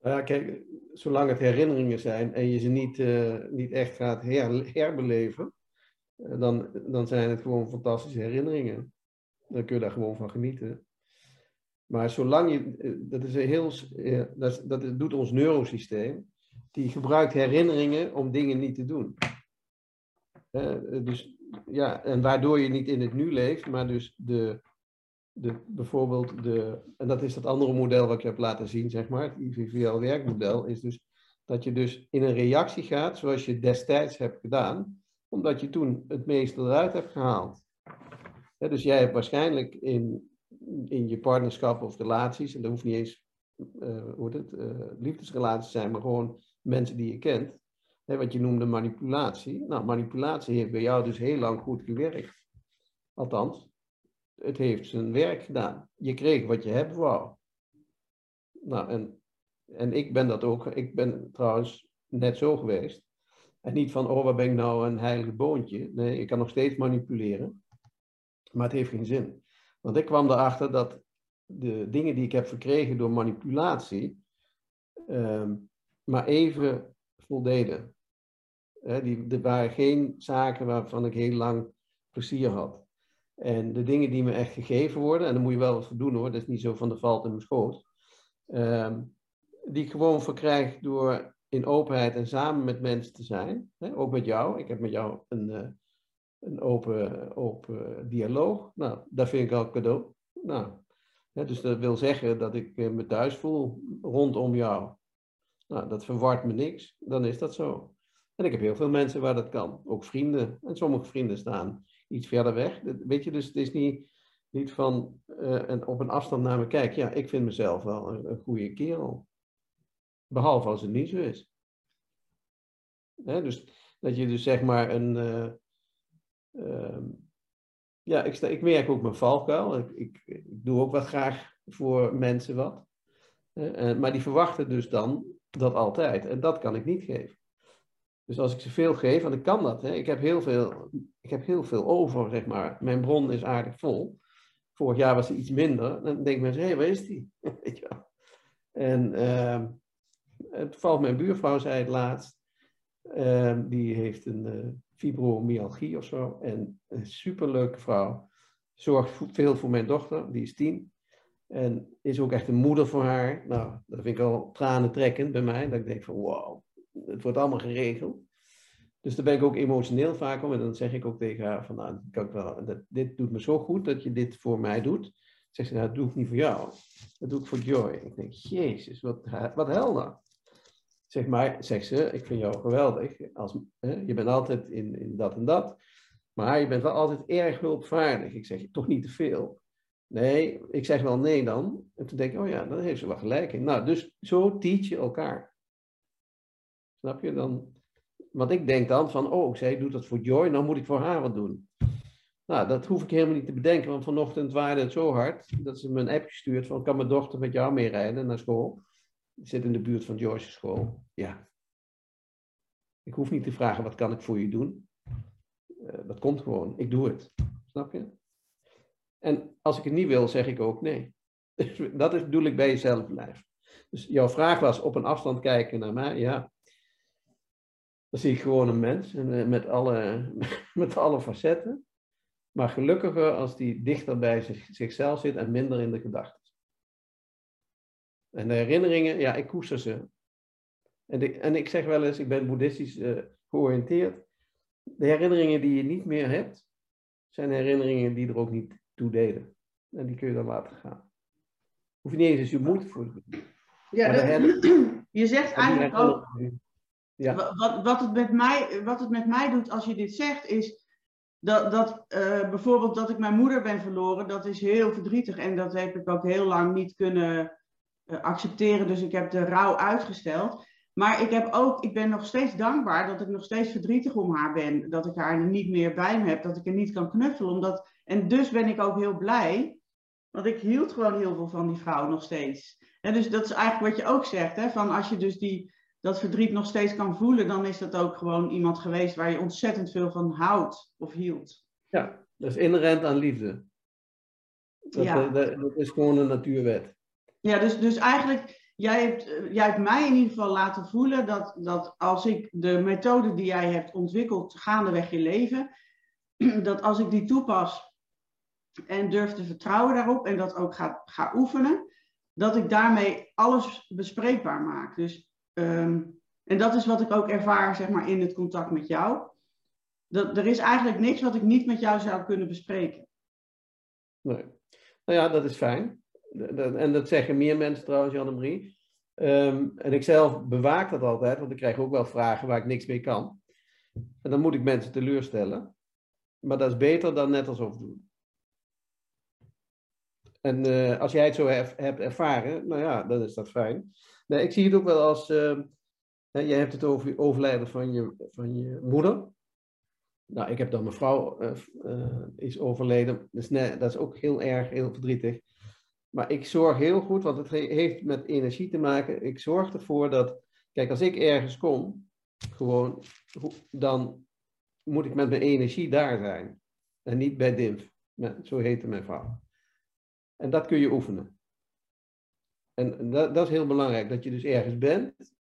Nou ja, kijk, zolang het herinneringen zijn en je ze niet, uh, niet echt gaat her, herbeleven, eh, dan, dan zijn het gewoon fantastische herinneringen. Dan kun je daar gewoon van genieten. Maar zolang je, eh, dat is een heel, dat, dat doet ons neurosysteem, die gebruikt herinneringen om dingen niet te doen. Dus ja, en waardoor je niet in het nu leeft, maar dus de, de, bijvoorbeeld de, en dat is dat andere model wat ik heb laten zien, zeg maar, het IVVL-werkmodel, is dus dat je dus in een reactie gaat zoals je destijds hebt gedaan, omdat je toen het meeste eruit hebt gehaald. dus jij hebt waarschijnlijk in, in je partnerschap of relaties, en dat hoeft niet eens uh, hoe het, uh, liefdesrelaties zijn, maar gewoon mensen die je kent, wat je noemde manipulatie. Nou, manipulatie heeft bij jou dus heel lang goed gewerkt. Althans, het heeft zijn werk gedaan. Je kreeg wat je hebt wou. Nou, en, en ik ben dat ook. Ik ben trouwens net zo geweest. En niet van, oh, wat ben ik nou een heilig boontje. Nee, ik kan nog steeds manipuleren. Maar het heeft geen zin. Want ik kwam erachter dat de dingen die ik heb verkregen door manipulatie, uh, maar even voldeden. Die, er waren geen zaken waarvan ik heel lang plezier had. En de dingen die me echt gegeven worden, en daar moet je wel wat voor doen hoor, dat is niet zo van de valt in mijn schoot. Uh, die ik gewoon verkrijg door in openheid en samen met mensen te zijn. Ook met jou. Ik heb met jou een, uh, een open, open dialoog. Nou, dat vind ik al cadeau. Nou, dus dat wil zeggen dat ik uh, me thuis voel rondom jou. Nou, dat verwart me niks. Dan is dat zo. En ik heb heel veel mensen waar dat kan. Ook vrienden. En sommige vrienden staan iets verder weg. Weet je, dus het is niet, niet van uh, op een afstand naar me kijken. Ja, ik vind mezelf wel een, goede kerel. Behalve als het niet zo is. Hè, dus dat je dus zeg maar een. Uh, uh, ja, ik, sta, ik merk ook mijn valkuil. Ik, ik, ik, doe ook wat graag voor mensen wat. Maar die verwachten dus dan dat altijd. En dat kan ik niet geven. Dus als ik ze veel geef, en ik kan dat, hè, ik, heb heel veel, ik heb heel veel over, zeg maar. Mijn bron is aardig vol. Vorig jaar was het iets minder. Dan denken mensen, hé, hey, waar is die? Weet je wel. En uh, toevallig mijn buurvrouw zei het laatst. Uh, die heeft een uh, fibromyalgie of zo. En een superleuke vrouw. Zorgt veel voor mijn dochter, die is tien. En is ook echt een moeder voor haar. Nou, dat vind ik al tranen trekkend bij mij. Dat ik denk van, wow, het wordt allemaal geregeld. Dus daar ben ik ook emotioneel vaak om. En dan zeg ik ook tegen haar van, nou, dit doet me zo goed dat je dit voor mij doet. Zegt ze, nou, dat doe ik niet voor jou. Dat doe ik voor Joy. Ik denk, jezus, wat, wat helder. Zeg maar, zegt ze, ik vind jou geweldig. Als, je bent altijd in, in dat en dat. Maar je bent wel altijd erg hulpvaardig. Ik zeg, toch niet te veel. Nee, ik zeg wel nee dan. En toen denk ik, oh ja, dan heeft ze wel gelijk in. Nou, dus zo teach je elkaar. Snap je? Dan, want ik denk dan van, oh, zij doet dat voor Joy, dan moet ik voor haar wat doen. Nou, dat hoef ik helemaal niet te bedenken, want vanochtend waarde het zo hard dat ze me een app gestuurd van, kan mijn dochter met jou meerijden naar school? Die zit in de buurt van Joyce's school. Ja. Ik hoef niet te vragen, wat kan ik voor je doen? Uh, dat komt gewoon. Ik doe het. Snap je? En als ik het niet wil, zeg ik ook nee. dat is, bedoel ik bij jezelf blijven. Dus jouw vraag was op een afstand kijken naar mij. Ja, dan zie ik gewoon een mens eh, met alle, met alle facetten. Maar gelukkiger als die dichter bij zich, zichzelf zit en minder in de gedachten. En de herinneringen, ja, ik koester ze. En, en ik zeg wel eens, ik ben boeddhistisch uh, georiënteerd. De herinneringen die je niet meer hebt, zijn herinneringen die er ook niet toe deden. En die kun je dan laten gaan. Hoef je niet eens je moeite voor te doen. Ja, je zegt eigenlijk ook, ja. Wat, wat, het met mij, wat het met mij doet als je dit zegt, is dat, dat uh, bijvoorbeeld dat ik mijn moeder ben verloren, dat is heel verdrietig. En dat heb ik ook heel lang niet kunnen uh, accepteren. Dus ik heb de rouw uitgesteld. Maar ik, heb ook, ik ben nog steeds dankbaar dat ik nog steeds verdrietig om haar ben. Dat ik haar niet meer bij me heb, dat ik er niet kan knuffelen. Omdat, en dus ben ik ook heel blij. Want ik hield gewoon heel veel van die vrouw nog steeds. En dus dat is eigenlijk wat je ook zegt. Hè, van als je dus die, dat verdriet nog steeds kan voelen, dan is dat ook gewoon iemand geweest waar je ontzettend veel van houdt of hield. Ja, dat is inherent aan liefde. Dat, ja. dat, dat is gewoon een natuurwet. Ja, dus, dus eigenlijk, jij hebt, jij hebt mij in ieder geval laten voelen dat, dat als ik de methode die jij hebt ontwikkeld gaandeweg je leven, dat als ik die toepas en durf te vertrouwen daarop en dat ook ga, ga oefenen, dat ik daarmee alles bespreekbaar maak. Dus Ehm, en dat is wat ik ook ervaar zeg maar, in het contact met jou. Dat, er is eigenlijk niks wat ik niet met jou zou kunnen bespreken. Nee. Nou ja, dat is fijn. En dat zeggen meer mensen trouwens, Janne-Marie. Um, en ik zelf bewaak dat altijd, want ik krijg ook wel vragen waar ik niks mee kan. En dan moet ik mensen teleurstellen. Maar dat is beter dan net alsof doen. En uh, als jij het zo hebt ervaren, nou ja, dan is dat fijn. Nee, ik zie het ook wel als. Uh, jij hebt het over overlijden van je, van je moeder. Nou, ik heb dan mijn vrouw uh, is overleden. Dus dat is ook heel erg, heel verdrietig. Maar ik zorg heel goed, want het heeft met energie te maken. Ik zorg ervoor dat, kijk, als ik ergens kom, gewoon, dan moet ik met mijn energie daar zijn. En niet bij DIMF. Zo heette mijn vrouw. En dat kun je oefenen. En dat, dat, is heel belangrijk, dat je dus ergens bent,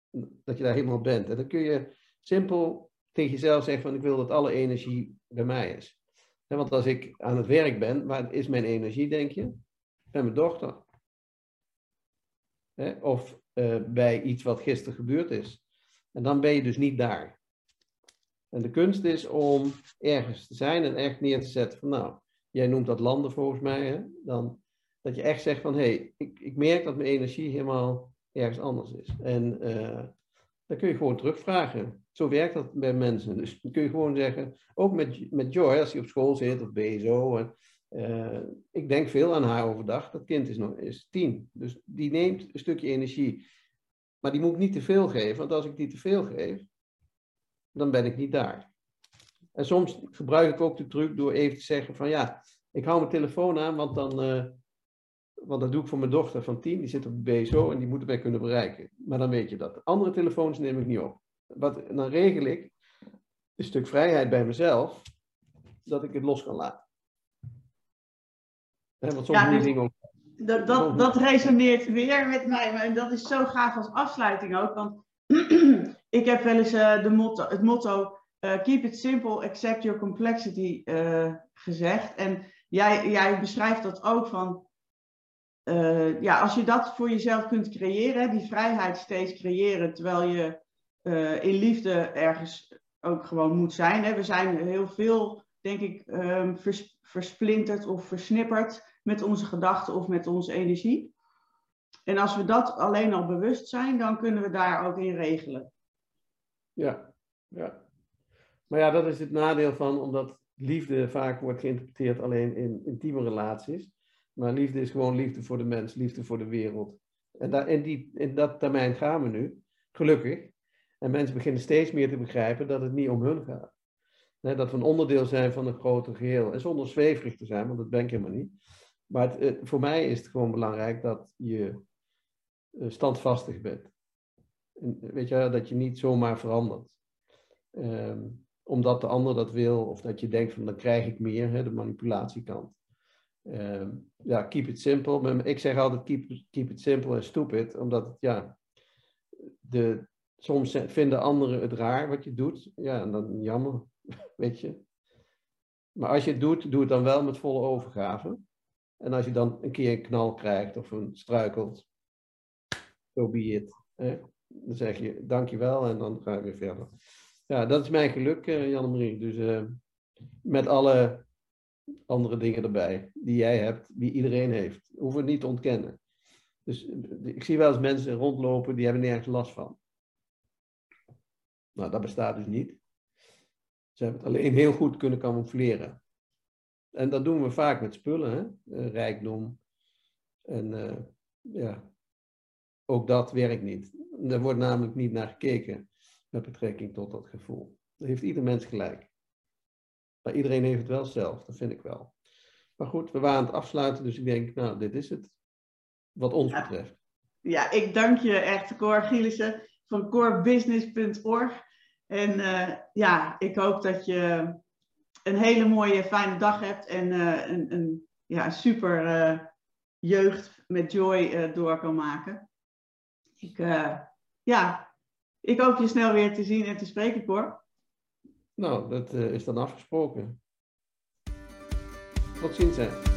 dat je daar helemaal bent. En dan kun je simpel tegen jezelf zeggen van ik wil dat alle energie bij mij is. want als ik aan het werk ben, waar is mijn energie, denk je? Bij mijn dochter. Of uh, bij iets wat gisteren gebeurd is. En dan ben je dus niet daar. En de kunst is om ergens te zijn en echt neer te zetten van nou, jij noemt dat landen volgens mij, hè? dan dat je echt zegt van, hé, hey, ik, ik merk dat mijn energie helemaal ergens anders is. En uh, dan kun je gewoon terugvragen. Zo werkt dat bij mensen. Dus dan kun je gewoon zeggen, ook met, met Joy, als hij op school zit of BSO. En, uh, ik denk veel aan haar overdag. Dat kind is, nog, is tien. Dus die neemt een stukje energie. Maar die moet ik niet te veel geven, want als ik die te veel geef, dan ben ik niet daar. En soms gebruik ik ook de truc door even te zeggen van ja, ik hou mijn telefoon aan, want dan, uh, want dat doe ik voor mijn dochter van 10, die zit op BSO en die moeten mij kunnen bereiken. Maar dan weet je dat. Andere telefoons neem ik niet op. Wat, dan regel ik een stuk vrijheid bij mezelf, dat ik het los kan laten. Want ja, dus, dingen dat, dat, dat resoneert weer met mij. En dat is zo gaaf als afsluiting ook. Want ik heb wel eens uh, de motto, het motto uh, Keep it simple, accept your complexity uh, gezegd. En jij, jij beschrijft dat ook van ja, als je dat voor jezelf kunt creëren, die vrijheid steeds creëren, terwijl je in liefde ergens ook gewoon moet zijn. Hè. We zijn heel veel, denk ik, um, vers, versplinterd of versnipperd met onze gedachten of met onze energie. En als we dat alleen al bewust zijn, dan kunnen we daar ook in regelen. Ja, ja. Maar ja, dat is het nadeel van, omdat liefde vaak wordt geïnterpreteerd alleen in intieme relaties Maar liefde is gewoon liefde voor de mens, liefde voor de wereld. En daar, in, die, in dat termijn gaan we nu, gelukkig. En mensen beginnen steeds meer te begrijpen dat het niet om hun gaat. Dat we een onderdeel zijn van een groter geheel. En zonder zweverig te zijn, want dat ben ik helemaal niet. Maar het, voor mij is het gewoon belangrijk dat je eh, standvastig bent. En, weet je, dat je niet zomaar verandert. Ehm, omdat de ander dat wil, of dat je denkt van dan krijg ik meer, hè, de manipulatiekant. Ehm, ja, keep it simple. Ik zeg altijd keep, keep it simple en stupid, omdat ja, de, soms vinden anderen het raar wat je doet. Ja, en dan jammer, weet je. Maar als je het doet, doe het dan wel met volle overgave. En als je dan een keer een knal krijgt of een struikelt, so be it. Dan zeg je dankjewel en dan ga je weer verder. Ja, dat is mijn geluk, uh, Janne-Marie. Dus uh, met alle andere dingen erbij die jij hebt, die iedereen heeft. Hoeven we niet te ontkennen. Dus ik zie wel eens mensen rondlopen die hebben nergens last van. Nou, dat bestaat dus niet. Ze hebben het alleen heel goed kunnen camoufleren. En dat doen we vaak met spullen, hè? Eh, rijkdom. En uh, ja, ook dat werkt niet. Er wordt namelijk niet naar gekeken met betrekking tot dat gevoel. Dat heeft ieder mens gelijk. Maar iedereen heeft het wel zelf, dat vind ik wel. Maar goed, we waren aan het afsluiten, dus ik denk, nou, dit is het. Wat ons betreft. Ja, ik dank je echt, Cor Gielissen van corebusiness.org. En uh, ja, ik hoop dat je een hele mooie, fijne dag hebt en uh, een, een ja, super uh, jeugd met joy door kan maken. Ik, ja, ik hoop je snel weer te zien en te spreken, Cor. Nou, dat is dan afgesproken. Tot ziens, hè.